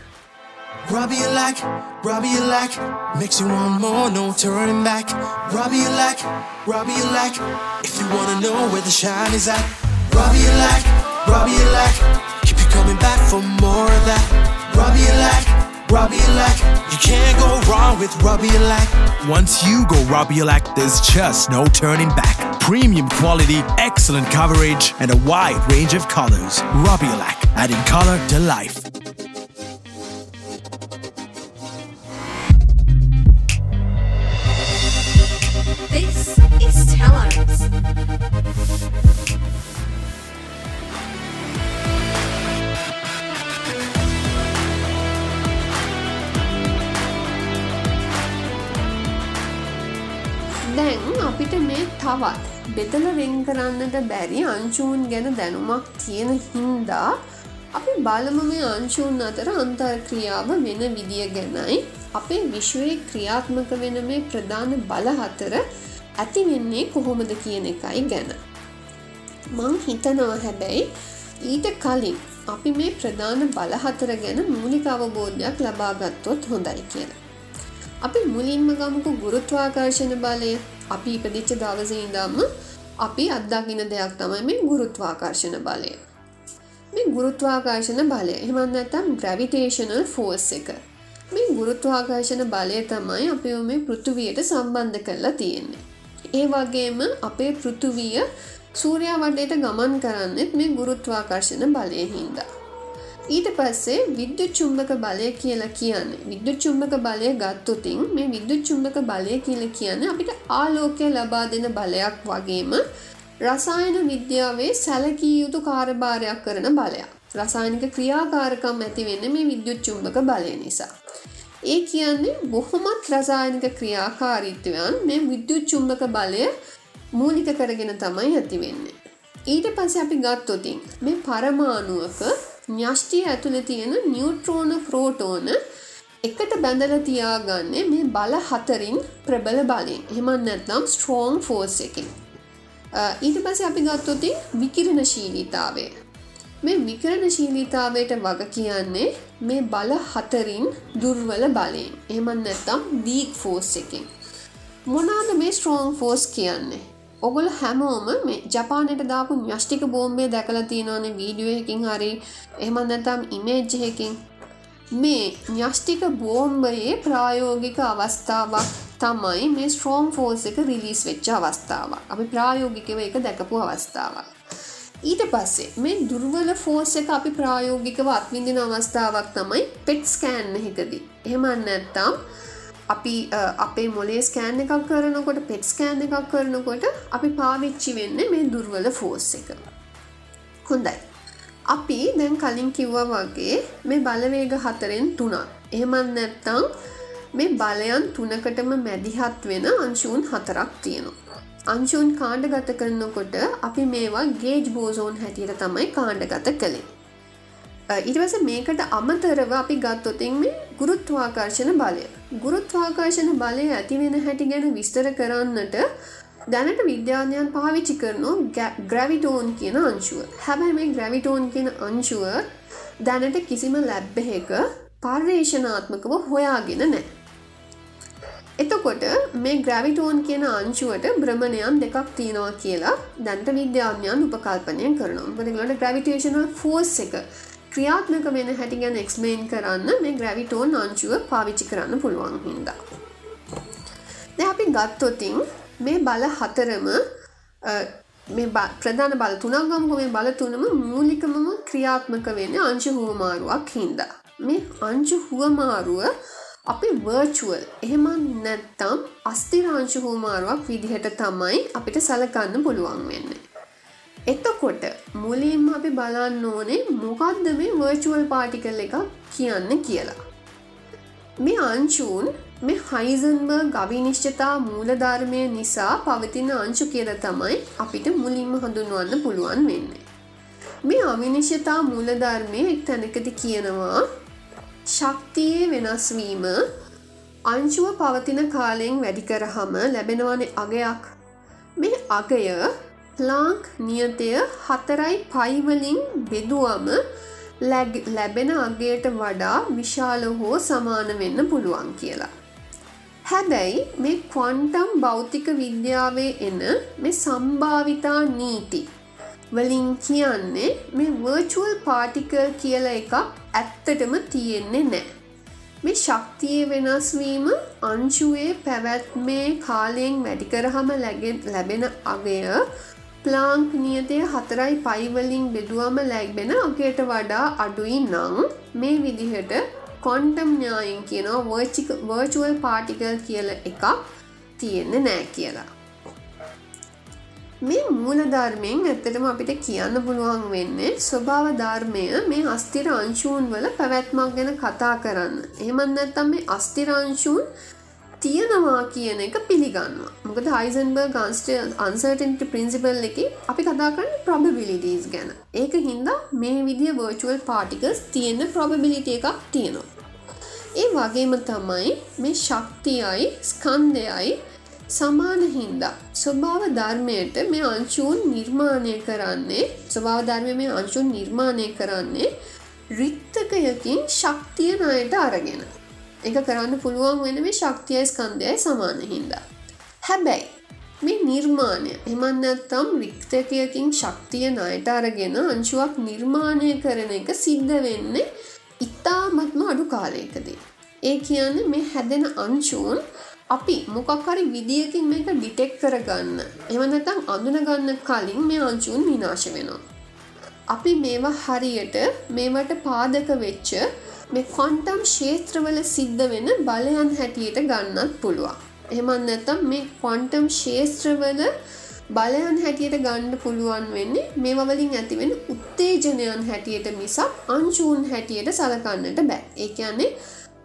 S1: Robbie you like, Robbie you like, makes you want more, no turning back. Robbie you like, Robbie you like, if you wanna know where the shine is at. Robbie you like, Robbie you like, keep you coming back for more of that. Robbie you like, Robbie you like, you can't go wrong with Robbie you like.
S5: Once you go Robiolac, there's just no turning back. Premium quality, excellent coverage, and a wide range of colors. Robiolac, adding color to life.
S2: This is Telos.
S4: අපිට මේ තවත් බෙදල වෙන් කරන්නට බැරි අංචූන් ගැන දැනුමක් තියෙන හින්දා අපි බලමු මේ අංශූන් අතර අන්තර් ක්‍රියාව වෙන විදිය ගැනයි අපේ විශ්වයේ ක්‍රියාත්මක වෙන මේ ප්‍රධාන බල හතර ඇති වෙන්නේ කොහොමද කියන එකයි ගැන. මං හිතනවා හැබැයි ඊට කලින් අපි මේ ප්‍රධාන බලහතර ගැන මූලික අවබෝධයක් ලබාගත්තොත් හොඳයි කියලා. අපි මුලින්ම ගමුකු ගුරුත්වාකර්ශණ බලය අපි ඉපදිච්ච දවසඉදම්ම අපි අත්දකින දෙයක් තමයි මේ ගුරුත්වාකර්ශණ බලය. මේ ගුරුත්වාකර්ශණ බලය එහමන්න ඇතම් ග්‍රැවිටේෂනල් ෆෝස් එක. මේ ගුරුත්වාකර්ශණ බලය තමයි අපි මේ පෘතුවියට සම්බන්ධ කරලා තියෙන්නේ. ඒ වගේම අපේ පෘතුවිය සූරයා වටේට ගමන් කරන්නෙත් මේ ගුරුත්වාකර්ශණ බලය හින්දා. ඊට පස්සේ විද්‍යු චුම්භක බලය කියලා කියන්නේ විද්‍යු චුම්භක බලය ගත්තොතින් මේ විද්‍යු චුම්භක බලය කියල කියන්න අපිට ආලෝකය ලබා දෙන බලයක් වගේම රසායන විද්‍යාවේ සැලකී යුතු කාර්භාරයක් කරන බලයක් රසායනික ක්‍රියාකාරකම් ඇති වෙන්න මේ විද්‍යුත් චුම්භක බලය නිසා. ඒ කියන්නේ බොහොමත් රසායනික ක්‍රියාකාරීත්වයන් මේ විද්‍යුත් චුම්භක බලය මූලික කරගෙන තමයි ඇති වෙන්නේ. ඊට පස්ස අපි ගත්තොතින් මේ පරමාණුවක න්‍යෂ්ටිය ඇතුළ තියෙන නිියුට්‍රෝන ප්‍රෝටෝන එකට බැඳල තියාගන්නේ මේ බල හතරින් ප්‍රබල බලින් එහමන් නැත්නම් ස්ට්‍රෝන් ෆෝස් එකින්. ඊට පස අපි ගත්තොති විකිරණ ශීලීතාවය මේ විකරණ ශීලීතාවයට වග කියන්නේ මේ බල හතරින් දුර්වල බලයෙන්. එහමන් නැත්තම් දීක් ෆෝස් එකින්. මොනාද මේ ස්ට්‍රෝන් ෆෝස් කියන්නේ? ඔගොල හැමෝම මේ ජපානයට දාපු න්‍යෂ්ටික බෝම්බේ දැකලා තියෙනවානේ වීඩියෝ එකකින් හරි. එහෙමත් නැත්නම් ඉමේජ් එකකින්. මේ න්‍යෂ්ටික බෝම්බයේ ප්‍රායෝගික අවස්ථාවක් තමයි මේ ස්ට්‍රෝම් ෆෝස් එක රිලීස් වෙච්ච අවස්ථාවක්. අපි ප්‍රායෝගිකව එක දැකපු අවස්ථාවක්. ඊට පස්සේ මේ දුර්වල ෆෝස් එක අපි ප්‍රායෝගිකව අත්විඳින අවස්ථාවක් තමයි පෙට් ස්කෑන් එකදී එහෙමත් නැත්තම් අපි අපේ මොලේ ස්කෑන් එකක් කරනකොට පෙට් ස්කෑන් එකක් කරනකොට අපි පාවිච්චි වෙන්න මේ දුර්වල ෆෝස් එක. හොඳයි. අපි දැන් කලින් කිව්වා වගේ මේ බලවේග හතරෙන් තුනක්. එහෙමත් නැත්තං මේ බලයන් තුනකටම මැදිහත් වෙන අංශූන් හතරක් තියෙනවා. අංශූන් කාණ්ඩගත කරනකොට අපි මේවා ගේජ් බෝසෝන් හැටියට තමයි කාණ්ඩගත කළේ. ඉටවස මේකට අමතරව අපි ගත්තොතින් මේ ගුරුත්වාකර්ශණ බලය. ගුරුත්වාකර්ශණ බලය ඇතිවෙන හැටි ගැන විස්තර කරන්නට දැනට විද්‍යාඥයන් පාවිච්චි කරනු ග්‍රැවිටෝන් කියන අංශුව. හැබැයි මේ ග්‍රැවිටෝන් කියන අංශුව දැනට කිසිම ලැබ්බෙක පර්යේෂනාත්මකව හොයාගෙන නෑ. එතකොට මේ ග්‍රැවිටෝන් කියන අංශුවට බ්‍රමණයන් දෙකක් තියෙනවා කියලා දැන්ට විද්‍යාඥයන් උපකල්පනය කරනවා. බදලට ග්‍රවිටේෂනල් ෆෝස් එක ක්‍රියාත්මක වෙන හැටි ගැන එක්ස්මේන් කරන්න මේ ග්‍රැවිටෝන් අංචුව පාවිච්චි කරන්න පුළුවන් හින්දා. දැ අපි ගත්තොතින් මේ බල හතරම ප්‍රධාන බල තුනක්ගමක මේ බල තුනම මූලිකමම ක්‍රියාත්මක වෙන්න අංශ හුවමාරුවක් හින්දා. මේ අංචු හුවමාරුව අපි වර්චුවල් එහෙම නැත්තම් අස්තිරංශ හුවමාරුවක් විදිහට තමයි අපිට සලකන්න පුළුවන් වෙන්නේ. එතකොට මුලින්ම අපි බලන්න ඕනේ මොකක්ද මේ වර්චුවල් පාටිකල් එක කියන්න කියලා. මේ අංචූන් මේ හයිසන්බ ගවිනිශ්චතා මූලධර්මය නිසා පවතින අංශු කියල තමයි අපිට මුලින්ම හඳුන්වන්න පුළුවන් වෙන්නේ. මේ අවිනිශ්චතා මූලධර්මය එක් තැනකති කියනවා ශක්තියේ වෙනස්වීම අංශුව පවතින කාලයෙන් වැඩිකරහම ලැබෙනවනේ අගයක් මේ අගය ප්ලාංක් නියතය හතරයි පයිවලින් බෙදුවම ලැබෙන අගේට වඩා විශාල හෝ සමාන වෙන්න පුළුවන් කියලා. හැබැයි මේ ක්වන්ටම් භෞතික විද්‍යාවේ එන මේ සම්භාවිතා නීති වලින් කියන්නේ මේ වර්චුවල් පාටිකල් කියල එකක් ඇත්තටම තියෙන්නේ නෑ. මේ ශක්තිය වෙනස්වීම අංශුවේ පැවැත්මේ කාලයෙන් වැඩිකරහම ලැබෙන අගය ප්ලාංක් නියතය හතරයි පයිවලින් බෙදුවම ලැක්බෙන අගේට වඩා අඩුයි නං මේ විදිහට කොන්ටම් ඥායින් කියනවා වර්චුවල් පාටිකල් කියල එකක් තියෙන්න නෑ කියලා. මේ මූලධර්මයෙන් ඇත්තටම අපිට කියන්න පුළුවන් වෙන්නේ ස්වභාව ධර්මය මේ අස්තිර අංශූන් වල පැවැත්මක් ගැන කතා කරන්න. එහෙමත් නැත්තම් මේ අස්තිරංශූන් තියෙනවා කියන එක පිළිගන්න මොකද හයිසන්බර් ගන්ස්ට අන්සර්ටන්ට ප්‍රින්සිපල් එක අපි කතා කරන්න ප්‍රබිලිටස් ගැන. ඒක හින්දා මේ විදිිය වර්චුවල් පාටිකස් තියෙන ප්‍රබිලිට එකක් තියෙනවා. ඒ වගේම තමයි මේ ශක්තියයි ස්කන්දයයි සමාන හින්දා ස්වභාව ධර්මයට මේ අංශූන් නිර්මාණය කරන්නේ ස්වභාව ධර්මය මේ අංශුන් නිර්මාණය කරන්නේ රිත්තකයකින් ශක්තිය නයට අරගෙන. එක කරන්න පුළුවන් වෙන මේ ශක්තියයි ස්කන්දයයි සමාන හින්දා. හැබැයි මේ නිර්මාණය එමන්නත්තම් රික්තකයකින් ශක්තිය නයට අරගෙන අංශුවක් නිර්මාණය කරන එක සිද්ධ වෙන්න ඉතාමත්ම අඩු කාලයකදී. ඒ කියන්න මේ හැදෙන අංශූන් අපි මොකක්හරි විදිියකින් මේක ඩිටෙක් කරගන්න එවනතම් අඳුනගන්න කලින් මේ අංචුන් විනාශ වෙනවා. අපි මේවා හරියට මේවට පාදක වෙච්ච මේ කොන්ටම් ශේත්‍රවල සිද්ධ වෙන බලයන් හැටියට ගන්නත් පුළුවන්. එහෙමත් නැත්තම් මේ කොන්ටම් ශේත්‍රවල බලයන් හැටියට ගන්න පුළුවන් වෙන්නේ මේවා වලින් ඇතිවෙන උත්තේජනයන් හැටියට මිසක් අංශූන් හැටියට සලකන්නට බෑ. ඒ කියන්නේ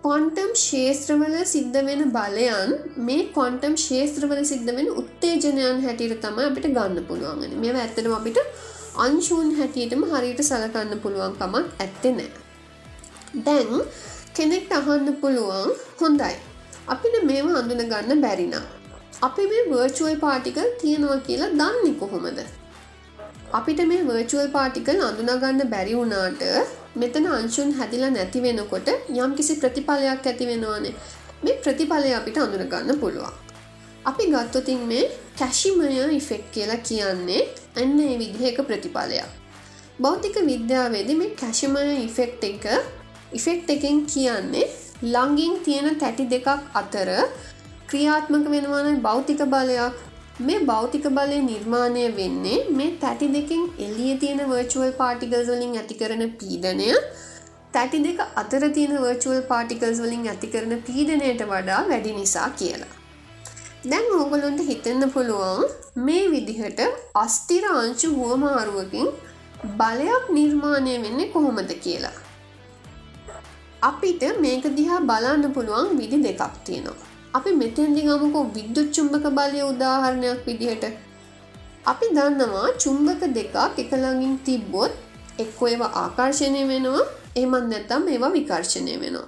S4: කොන්ටම් ශේත්‍රවල සිද්ධ වෙන බලයන් මේ කොන්ටම් ශේත්‍රවල සිද්ධ වෙන උත්තේජනයන් හැටියට තමයි අපිට ගන්න පුළුවන්. මේවා ඇත්තටම අපිට අංශූන් හැටියටම හරියට සලකන්න පුළුවන් කමක් ඇත්තේ නැහැ. දැන් කෙනෙක්ට අහන්න පුළුවන් හොඳයි. අපිට මේම හඳුන ගන්න බැරිනම් අපි මේ වර්චුවල් පාටිකල් තියෙනවා කියලා දන්නේ කොහොමද? අපිට මේ වර්චුවල් පාටිකල් අඳුනගන්න බැරි වුණාට මෙතන අංශුන් හැදිලා නැති වෙනකොට යම් කිසි ප්‍රතිඵලයක් ඇති වෙනවානේ. මේ ප්‍රතිඵලය අපිට අඳුනගන්න පුළුවන්. අපි ගත්තොතින් මේ කැශිමය ඉෆෙක් කියලා කියන්නේ එන්න ඒ විදිහක ප්‍රතිඵලයක්. භෞතික විද්‍යාවේදි මේ කැශිමය ඉෆෙක්් එක ඉෆෙක්් එකෙන් කියන්නේ ළඟින් තියෙන තැටි දෙකක් අතර ක්‍රියාත්මක වෙනවාන භෞතික බලයක් මේ භෞතික බලය නිර්මාණය වෙන්නේ මේ තැටි දෙකින් එලිය තියෙන වර්චුවල් පාටිකල්ස් වලින් ඇති කරන පීඩනය තැටි දෙක අතර තියෙන වර්චුවල් පාටිකල්ස් වලින් ඇති කරන පීඩනයට වඩා වැඩි නිසා කියලා. දැන් ඕගොලොන්ට හිතෙන්න පුළුවන් මේ විදිහට අස්තිර අංශු හුවමාරුවකින් බලයක් නිර්මාණය වෙන්නේ කොහොමද කියලා. අපිට මේක දිහා බලන්න පුළුවන් විදි දෙකක් තියෙනවා. අපි මෙතැන්දි ගමුකෝ විද්‍යුත් චුම්භක බලය උදාහරණයක් විදිහට. අපි දන්නවා චුම්භක දෙකක් එකළඟින් තිබ්බොත් එක්කො ඒවා ආකර්ශණය වෙනවා එමත් නැතම් ඒවා විකර්ශණය වෙනවා.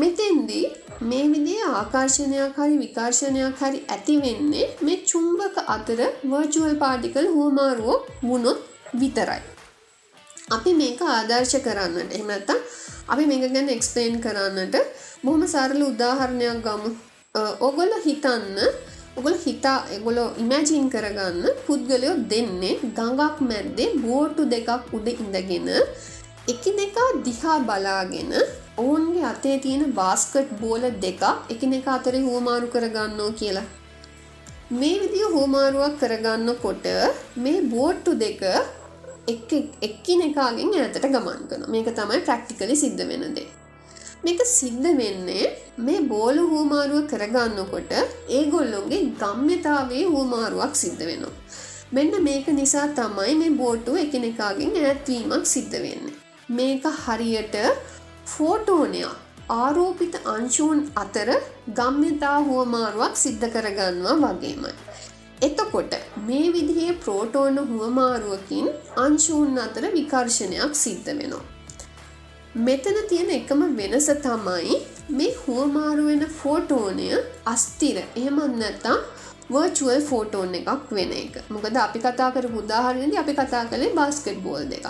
S4: මෙතෙන්දී මේ විදිේ ආකර්ශණයක් හරි විකර්ශණයක් හරි ඇති වෙන්නේ මේ චුම්භක අතර වර්චුවල් පාටිකල් හෝමාරුවෝ වුණොත් විතරයි. අපි මේක ආදර්ශ කරන්නට එමනත්තා අපි මේක ගැන එක්ස්පේන් කරන්නට බොහොම සරල උදාහරණයක් ගමු. ඔගොල හිතන්න ඔගොල හිතා එගොලො ඉමැජීන් කරගන්න පුද්ගලයෝ දෙන්නේ ගඟක් මැද්දේ බෝට්ටු දෙකක් උඩ ඉඳගෙන එකිනෙකා දිහා බලාගෙන ඔවුන්ගේ අතේ තියෙන බාස්කට් බෝල දෙක එකිනෙක අතරේ හෝමාරු කරගන්නෝ කියලා. මේ විදිිය හෝමාරුවක් කරගන්න කොට මේ බෝට්ටු දෙක එක්කින එකාගෙන් ඇතට ගමන් කන මේක තමයි ප්‍රක්ටිකලි සිද්ධ වෙනදේ. මේක සිද්ධ වෙන්නේ මේ බෝල හූමාරුව කරගන්නකොට ඒගොල්ලොන්ගේ ගම්්‍යතාවේ හූමාරුවක් සිද්ධ වෙනවා. මෙන්න මේක නිසා තමයි මේ බෝට්ටුව එකනෙකාගෙන් ඇත්වීමක් සිද්ධ වෙන්නේ. මේක හරියට ෆෝටෝනයක් ආරෝපිත අංශූන් අතර ගම්්‍යතා හුවමාරුවක් සිද්ධ කරගන්නවා වගේමයි. එතකොට මේ විදිහේ ප්‍රෝටෝන හුවමාරුවකින් අංශූන් අතර විකර්ශනයක් සිද්ධ වෙනවා. මෙතන තියෙන එකම වෙනස තමයි මේ හුවමාරුවෙන ෆෝටෝනය අස්තිර. එහෙමත් නැත්තම් වර්චුවල් ෆෝටෝන් එකක් වෙන එක. මොකද අපි කතා කර උදාහරණද අපි කතා කළේ බාස්කට් බෝල් දෙක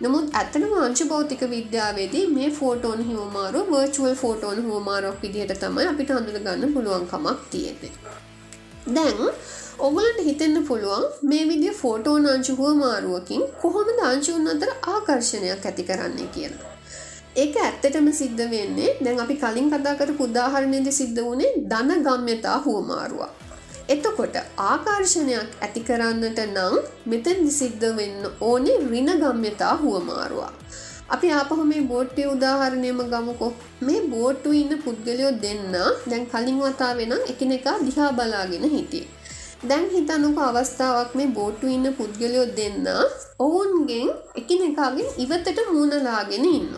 S4: නමුත් ඇත්තන වංශ භෞතික විද්‍යාවේදී මේ ෆෝටෝන් හිවමාරු වර්චුවල් ෆෝටෝන් හෝමාරක් විදිහට තමයි අපිට අඳුර ගන්න පුළුවන්කමක් තියෙන්නේ. දැන් ඔගලට හිතෙන්න පුළුවන් මේ විදිිය ෆෝටෝන් අංචුහුව මාරුවකින් කොහොමද අංචුන් අතර ආකර්ශණයක් ඇති කරන්නේ කියලා. ඒක ඇත්තටම සිද්ධ වෙන්නේ දැන් අපි කලින් කතාකට පුදාහරණයද සිද්ධ වුණේ දන ගම්්‍යතා හුවමාරුවක්. එතකොට ආකර්ශණයක් ඇති කරන්නට නම් මෙතැන්දි සිද්ධ වෙන්න ඕනේ රින ගම්්‍යතා හුවමාරුවා. අපි ආපහු මේ බෝට්ටය උදාහරණයම ගමුකෝ මේ බෝට්ටු ඉන්න පුද්ගලයෝ දෙන්න දැන් කලින් වතා වෙන එකනෙකා දිහා බලාගෙන හිටිය. දැන් හිතනුක අවස්ථාවක් මේ බෝට්ටු ඉන්න පුද්ගලයෝ දෙන්න ඔවුන්ගෙන් එකිනෙකාගෙන් ඉවතට මූුණලාගෙන ඉන්න.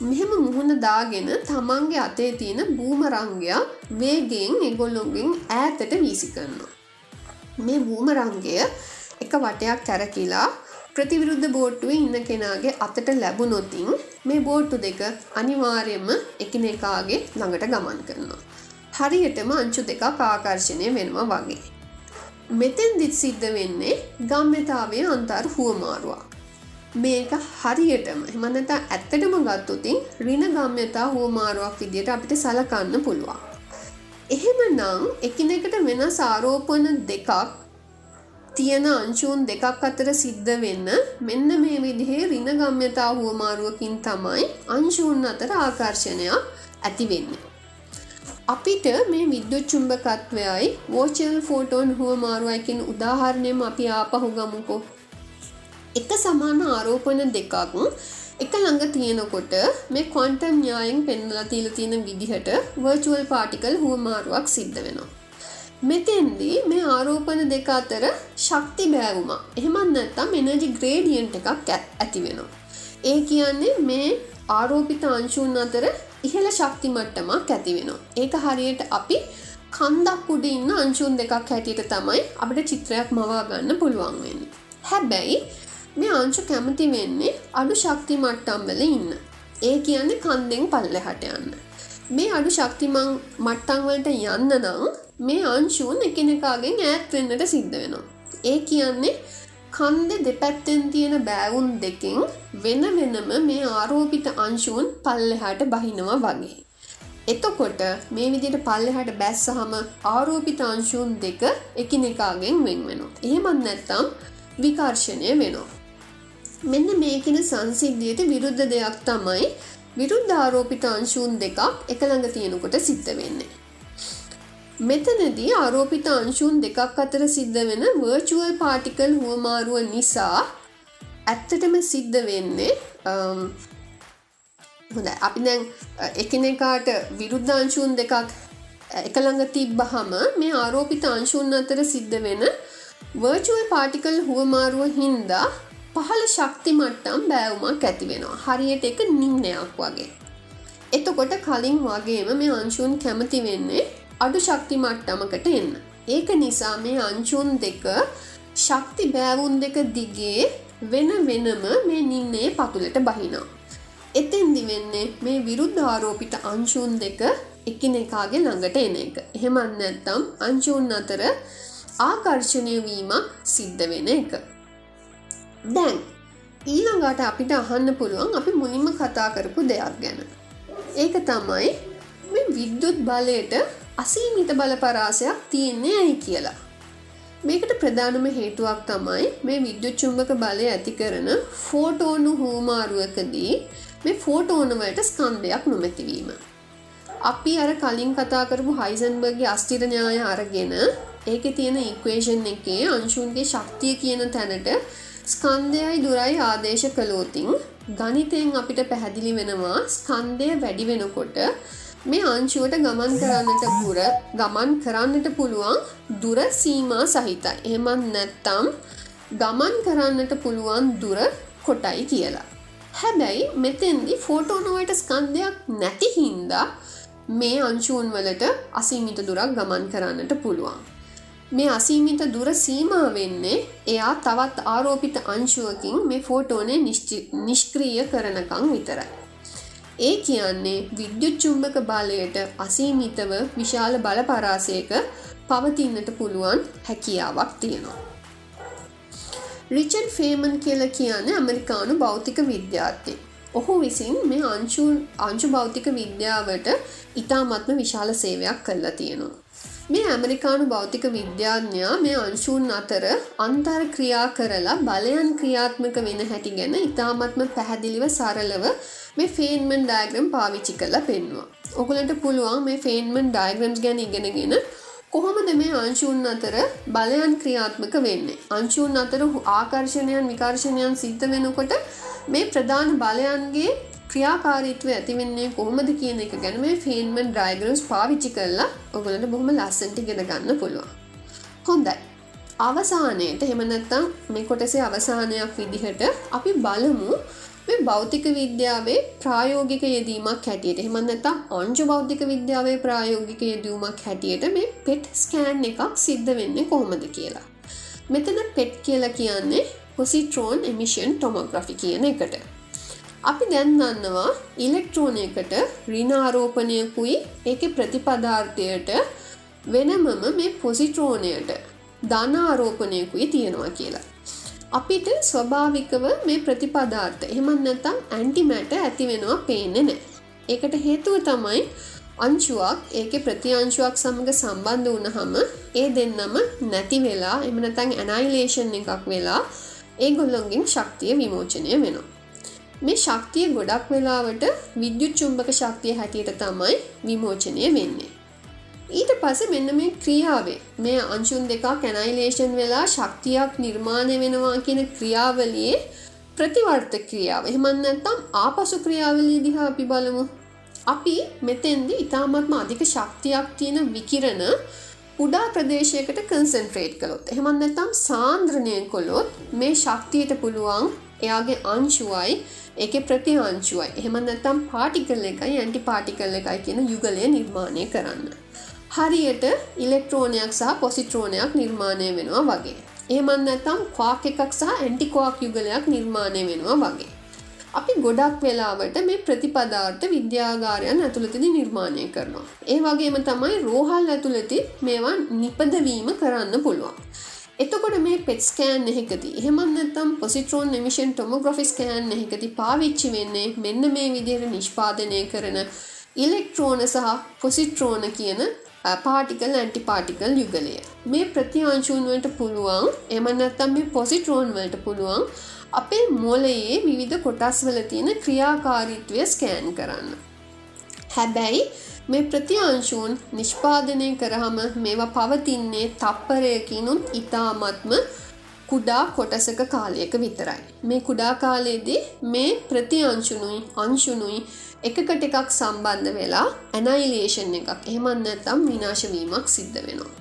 S4: මෙහෙම මුහුණ දාගෙන තමන්ගේ අතේ තියෙන බූමරංගයක් වේගෙන් එගොල්ලොන්ගෙන් ඈතට වීසි කරනවා. මේ බූමරංගය එක වටයක් කැරකිලා ප්‍රතිවිරුද්ධ බෝට්ටුව ඉන්න කෙනාගේ අතට ලැබුණොතින් මේ බෝට්ටු දෙක අනිවාර්යම එකිනෙකාගේ ළඟට ගමන් කරනවා. හරියටම අංචු දෙකක් ආකර්ශණය වෙනවා වගේ. මෙතෙන් දිත් සිද්ධ වෙන්නේ ගම්්‍යතාවය අන්තර් හුවමාරුවක්. මේක හරියටම එමනත ඇත්තටම ගත්තුතින් රින ගම්්‍යතා හුවමාරුවක් විදියට අපිට සලකන්න පුළුවන්. එහෙම නං එකිනෙකට වෙන සාරෝපන දෙකක් තියෙන අංශූන් දෙකක් අතර සිද්ධ වෙන්න මෙන්න මේ විදිහේ රින ගම්්‍යතා හුවමාරුවකින් තමයි අංශූන් අතර ආකර්ශණයක් ඇති වෙන්නේ. අපිට මේ විද්‍යුත් චුම්භකත්වයයි වෝචල් ෆෝටෝන් හුවමාරුවයකින් උදාහරණයම අපි ආපහු ගමුකෝ එක සමාන ආරෝපන දෙකක් එක ළඟ තියෙනකොට මේ කොන්ටම් ඥායෙන් පෙන්නලා තිීල තියෙන විදිහට වර්චුවල් පාටිකල් හුවමාරුවක් සිද්ධ වෙනවා. මෙතෙන්දී මේ ආරෝපන දෙක අතර ශක්ති බෑවුම එහෙමත් නැත්තම් එනජි ග්‍රේඩියන්ට එකක් ඇති වෙනවා. ඒ කියන්නේ මේ ආරෝපිත අංශූන් අතර ඉහළ ශක්ති මට්ටමක් ඇති වෙනවා. ඒක හරියට අපි කන්දක් උඩ ඉන්න අංශූන් දෙකක් හැටියට තමයි අපිට චිත්‍රයක් මවා ගන්න පුළුවන් වෙන්නේ. හැබැයි මේ අංශු කැමති වෙන්නේ අඩු ශක්ති මට්ටම්වල ඉන්න. ඒ කියන්නේ කන්දෙන් පල්ලෙහට යන්න. මේ අඩු ශක්තිමං මට්ටංවලට යන්න නම් මේ අංශූන් එකනෙකාගෙන් ඈත්වෙන්නට සිද්ධ වෙනවා. ඒ කියන්නේ කන්ද දෙපැත්තෙන් තියෙන බෑවුන් දෙකින් වෙන වෙනම මේ ආරෝපිත අංශූන් පල්ලෙහාට බහිනවා වගේ. එතකොට මේ විදිට පල්ලෙහට බැස්සහම ආරෝපිත අංශූන් දෙක එකිනෙකාගෙන් වෙන් වෙනවා. එහෙමත් නැත්තම් විකර්ශණය වෙනවා. මෙන්න මේකෙන සංසිද්ධියට විරුද්ධ දෙයක් තමයි විරුද්ධ ආරෝපිත අංශූන් දෙකක් එකළඟ තියෙනකොට සිද්ධ වෙන්නේ. මෙතනදී ආරෝපිත අංශූන් දෙකක් අතර සිද්ධ වෙන වර්චුවල් පාටිකල් හුවමාරුව නිසා ඇත්තටම සිද්ධ වෙන්නේ හොඳ අපි දැන් එකනෙකාට විරුද්ධංශූන් දෙකක් එකළඟ තිබ්බහම මේ ආරෝපිත අංශූන් අතර සිද්ධ වෙන වර්චුවල් පාටිකල් හුවමාරුව හින්දා පහළ ශක්ති මට්ටම් බෑවුමක් ඇති වෙනවා හරියට එක නිම්නයක් වගේ. එතකොට කලින් වගේම මේ අංශූන් කැමති වෙන්නේ අඩු ශක්ති මට්ටමකට එන්න. ඒක නිසා මේ අංශූන් දෙක ශක්ති බෑවුන් දෙක දිගේ වෙන වෙනම මේ නින්නේ පතුලට බහිනවා. එතෙන්දි වෙන්නේ මේ විරුද්ධ ආරෝපිත අංශූන් දෙක එකිනෙකාගේ ළඟට එන එක. එහෙමත් නැත්තම් අංශූන් අතර ආකර්ශණය වීමක් සිද්ධ වෙන එක. දැන් ඊළඟට අපිට අහන්න පුළුවන් අපි මුලින්ම කතා කරපු දෙයක් ගැන. ඒක තමයි මේ විද්‍යුත් බලයට අසීමිත බල පරාසයක් තියෙන්නේ ඇයි කියලා. මේකට ප්‍රධානම හේතුවක් තමයි මේ විද්‍යුත් චුම්බක බලය ඇති කරන ෆෝටෝනු හෝමාරුවකදී මේ ෆෝටෝනවලට ස්කන්ධයක් නොමැතිවීම. අපි අර කලින් කතා කරපු හයිසන්බර්ගේ අස්තිර ඥාය අරගෙන ඒක තියෙන ඉක්වේෂන් එකේ අංශුන්ගේ ශක්තිය කියන තැනට ස්කන්ධයයි දුරයි ආදේශ කළෝතින් ගනිතයෙන් අපිට පැහැදිලි වෙනවා ස්කන්දය වැඩි වෙනකොට මේ අංශුවට ගමන් කරන්නට පුර ගමන් කරන්නට පුළුවන් දුර සීමා සහිතයි. එහෙමත් නැත්තම් ගමන් කරන්නට පුළුවන් දුර කොටයි කියලා. හැබැයි මෙතෙන්දි ෆෝටෝනොවට ස්කන්ධයක් නැති හින්දා මේ අංශූන් වලට අසීමිත දුරක් ගමන් කරන්නට පුළුවන්. මේ අසීමිත දුර සීමා වෙන්නේ එයා තවත් ආරෝපිත අංශුවකින් මේ ෆෝටෝනය නිෂ්ක්‍රීය කරනකං විතරයි. ඒ කියන්නේ විද්‍යුත් චුම්බක බලයට අසීමිතව විශාල බල පරාසයක පවතින්නට පුළුවන් හැකියාවක් තියෙනවා. රිචඩ් ෆේමන් කියල කියන්නේ ඇමරිකානු භෞතික විද්‍යාර්ථය. ඔහු විසින් මේ අංශු අංශු භෞතික විද්‍යාවට ඉතාමත්ම විශාල සේවයක් කල්ලා තියෙනවා. මේ ඇමරිකානු භෞතික විද්‍යාඥයා මේ අංශූන් අතර අන්තර් ක්‍රියා කරලා බලයන් ක්‍රියාත්මක වෙන හැටි ගැන ඉතාමත්ම පැහැදිලිව සරලව මේ ෆේන්මන් ඩයග්‍රම් පාවිච්චි කලා පෙන්වා. ඔගලට පුළුවන් මේ ෆේන්මන් ඩයග්‍රම්ස් ගැන ඉගෙනගෙන කොහොමද මේ අංශූන් අතර බලයන් ක්‍රියාත්මක වෙන්නේ. අංශූන් අතර ආකර්ශණයන් විකර්ශණයන් සිද්ධ වෙනකොට මේ ප්‍රධාන බලයන්ගේ ක්‍රියාකාරීත්ව ඇතිවෙන්නේ කොහොමද කියන එක ගැන මේ ෆේන්මන් ඩ්‍රයිගරස් පාවිච්චි කරලා ඔගලට බොහොම ලස්සන්ට ගෙන ගන්න පුළුවන්. හොඳයි. අවසානයට හෙමනැත්තම් මේ කොටසේ අවසානයක් විදිහට අපි බලමු මේ භෞතික විද්‍යාවේ ප්‍රායෝගික යෙදීමක් හැටියට එහෙම නැත්නම් අංශු භෞතික විද්‍යාවේ ප්‍රායෝගික යෙදීමක් හැටියට මේ පෙට් ස්කෑන් එකක් සිද්ධ වෙන්නේ කොහොමද කියලා. මෙතන පෙට් කියලා කියන්නේ පොසිට්‍රෝන් එමිෂන් ටොමෝග්‍රෆි කියන එකට. අපි දැන් දන්නවා ඉලෙක්ට්‍රෝනයකට රිනාරෝපණයකුයි ඒක ප්‍රතිපදාර්ථයට වෙනමම මේ පොසිට්‍රෝනයට ධනාරෝපණයකුයි තියෙනවා කියලා. අපිට ස්වභාවිකව මේ ප්‍රතිපදාර්ථ එහෙමත් නැත්නම් ඇන්ටිමැට ඇති වෙනවා පේන්නේ නැහැ. ඒකට හේතුව තමයි අංශුවක් ඒකේ ප්‍රතිඅංශුවක් සමග සම්බන්ධ වුණාම ඒ දෙන්නම නැති වෙලා එහෙම නැත්නම් ඇනයිලේෂන් එකක් වෙලා ඒගොල්ලොන්ගෙන් ශක්තිය විමෝචනය වෙනවා. මේ ශක්තිය ගොඩක් වෙලාවට විද්‍යුත් චුම්බක ශක්තිය හැටියට තමයි විමෝචනය වෙන්නේ. ඊට පස මෙන්න මේ ක්‍රියාවේ මේ අංශුන් දෙකක් කැනයිලේෂන් වෙලා ශක්තියක් නිර්මාණය වෙනවා කියන ක්‍රියාවලියේ ප්‍රතිවර්ත ක්‍රියාව එහෙමත් නැත්නම් ආපසු ක්‍රියාවලිය දිහා අපි බලමු. අපි මෙතෙන්දි ඉතාමත්ම අධික ශක්තියක් තියෙන විකිරණ කුඩා ප්‍රදේශයකට කන්සන්ට්‍රේට් කළොත් එහෙමත් නැත්නම් සාන්ද්‍රණය කළොත් මේ ශක්තියට පුළුවන් එයාගේ අංශුවයි ඒක ප්‍රති අංශුවයි එහෙම නැත්නම් පාටිකල් එකයි ඇන්ටි පාටිකල් එකයි කියන යුගලය නිර්මාණය කරන්න. හරියට ඉලෙක්ට්‍රෝනයක් සහ පොසිට්‍රෝනයක් නිර්මාණය වෙනවා වගේ. එහෙමත් නැත්නම් ක්වාක් එකක් සහ ඇන්ටික්වාක් යුගලයක් නිර්මාණය වෙනවා වගේ. අපි ගොඩක් වෙලාවට මේ ප්‍රතිපදාර්ථ විද්‍යාගාරයන් ඇතුළතදී නිර්මාණය කරනවා. ඒ වගේම තමයි රෝහල් ඇතුළති මේවා නිපදවීම කරන්න පුළුවන්. එතකොට මේ පෙට් ස්කෑන් එකකදී එහෙමත් නැත්නම් පොසිට්‍රෝන් එමිෂන් ටොමෝග්‍රෆි ස්කෑන් එකකදී පාවිච්චි වෙන්නේ මෙන්න මේ විදිහට නිෂ්පාදනය කරන ඉලෙක්ට්‍රෝන සහ පොසිට්‍රෝන කියන පාටිකල් ඇන්ටිපාටිකල් යුගලය මේ ප්‍රතිවංශූන්වලට පුළුවන් එම නැත්තම් මේ පොසිටරෝන් වලට පුළුවන් අපේ මොලයේ විවිධ කොටස් වල තියෙන ක්‍රියාකාරීත්වය ස්කෑන් කරන්න හැබැයි මේ ප්‍රතිංශූන් නිෂ්පාදනය කරහම මේවා පවතින්නේ තප්පරයකිනුත් ඉතාමත්ම කුඩා කොටසක කාලයක විතරයි. මේ කුඩා කාලයේදී මේ ප්‍රති අංශුනුයි අංශුනුයි එකකට එකක් සම්බන්ධ වෙලා ඇනයිලේෂන් එකක් එහෙමත් නැත්නම් විනාශවීමක් සිද්ධ වෙනවා.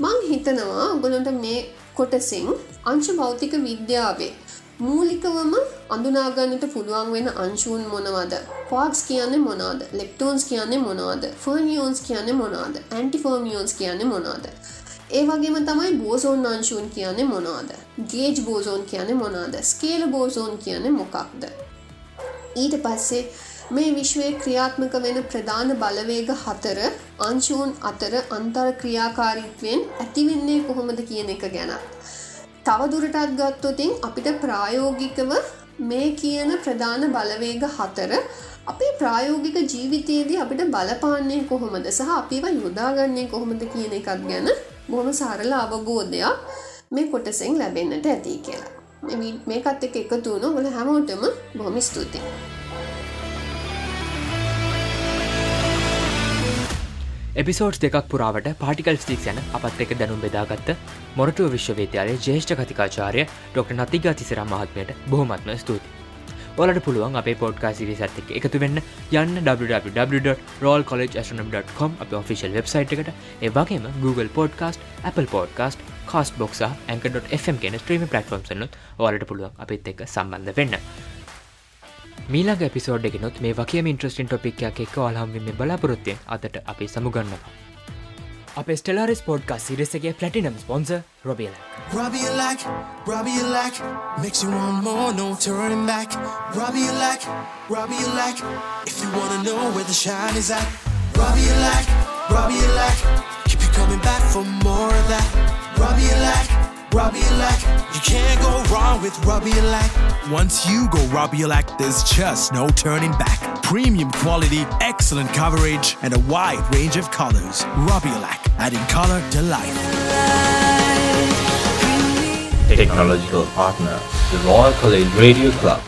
S4: මං හිතනවා ඔගලන්ට මේ කොටසින් අංශු භෞතික විද්‍යාවේ මූලිකවම අඳුනාගන්නට පුළුවන් වෙන අංශූන් මොනවද? පොක්ස් කියන්නේ මොනාද ලෙක්ටෝන්ස් කියන්නේ මොනවාද? ෆර්මියෝන්ස් කියන්නේ මොනාද ඇන්ටිෆර්මියෝන්ස් කියන්නේ මොනාද ඒ වගේම තමයි බෝසෝන් අංශූන් කියන්නේ මොනවාද? ගේජ් බෝසෝන් කියන්නේ මොනාද ස්කේල බෝසෝන් කියන්නේ මොකක්ද? ඊට පස්සේ මේ විශ්වය ක්‍රියාත්මක වෙන ප්‍රධාන බලවේග හතර අංශූන් අතර අන්තර් ක්‍රියාකාරීත්වයෙන් ඇතිවෙන්නේ කොහොමද කියන එක ගැන. තවදුරටත් ගත්තොතින් අපිට ප්‍රායෝගිකව මේ කියන ප්‍රධාන බලවේග හතර අපේ ප්‍රායෝගික ජීවිතයේදී අපිට බලපාන්නේ කොහොමද සහ අපිව යොදාගන්නේ කොහොමද කියන එකක් ගැන බොහොම සරල අවබෝධයක් මේ කොටසෙන් ලැබෙන්නට ඇති කියලා. මේකත් එක එකතු වුණු ගොල හැමෝටම බොහොම ස්තුතියි.
S3: එපිසෝඩ්ස් දෙකක් පුරාවට පාටිකල් ස්ටික් යන අපත් එක දැනුම් බෙදාගත්ත මොරටුව විශ්වවිද්‍යාලය ජේෂ්ඨ කතිකාචාරය ඩොක්ට නතිගා තිසර මහත්මයට බොහොමත්ම ස්තුති. ඔලට පුළුවන් අපේ පෝඩ්කා සිරිසත් එක් එකතු වෙන්න යන්න www.rollcollegeastronom.com අප ඔෆිසිල් වෙබ්සයිට් එකට ඒවගේම Google podcast Apple podcast castbox ඇක.fm කෙන ස්ත්‍රීම පලටෆෝම්සනුත් ඔලට පුළුවන් අපිත් එක්ක සම්බන්ධ වෙන්න. මීලග පිසෝඩ් එකනොත් මේ වගේ ඉන්ට්‍රස්ටින් ටොපික්යක් එක් අල්හම්විම බලාපොරොත්තයෙන් අතට අපි සමුගන්නවා. අප ස්ටලාරිස් පෝඩ්කා සිරිසගේ පලටිනම් ස්පොන්ස රොබියල
S1: Robbie like, Robbie like, makes you want more, no turning back. Robbie like, Robbie like, if you wanna know where the shine is at. Robbie like, Robbie like, keep you coming back for more of that. Robbie like. You can't go wrong with Robielac.
S5: Once you go Robielac, there's just no turning back. Premium quality, excellent coverage, and a wide range of colors. Robielac, adding color to life.
S6: Technological partner, the Royal College Radio Club.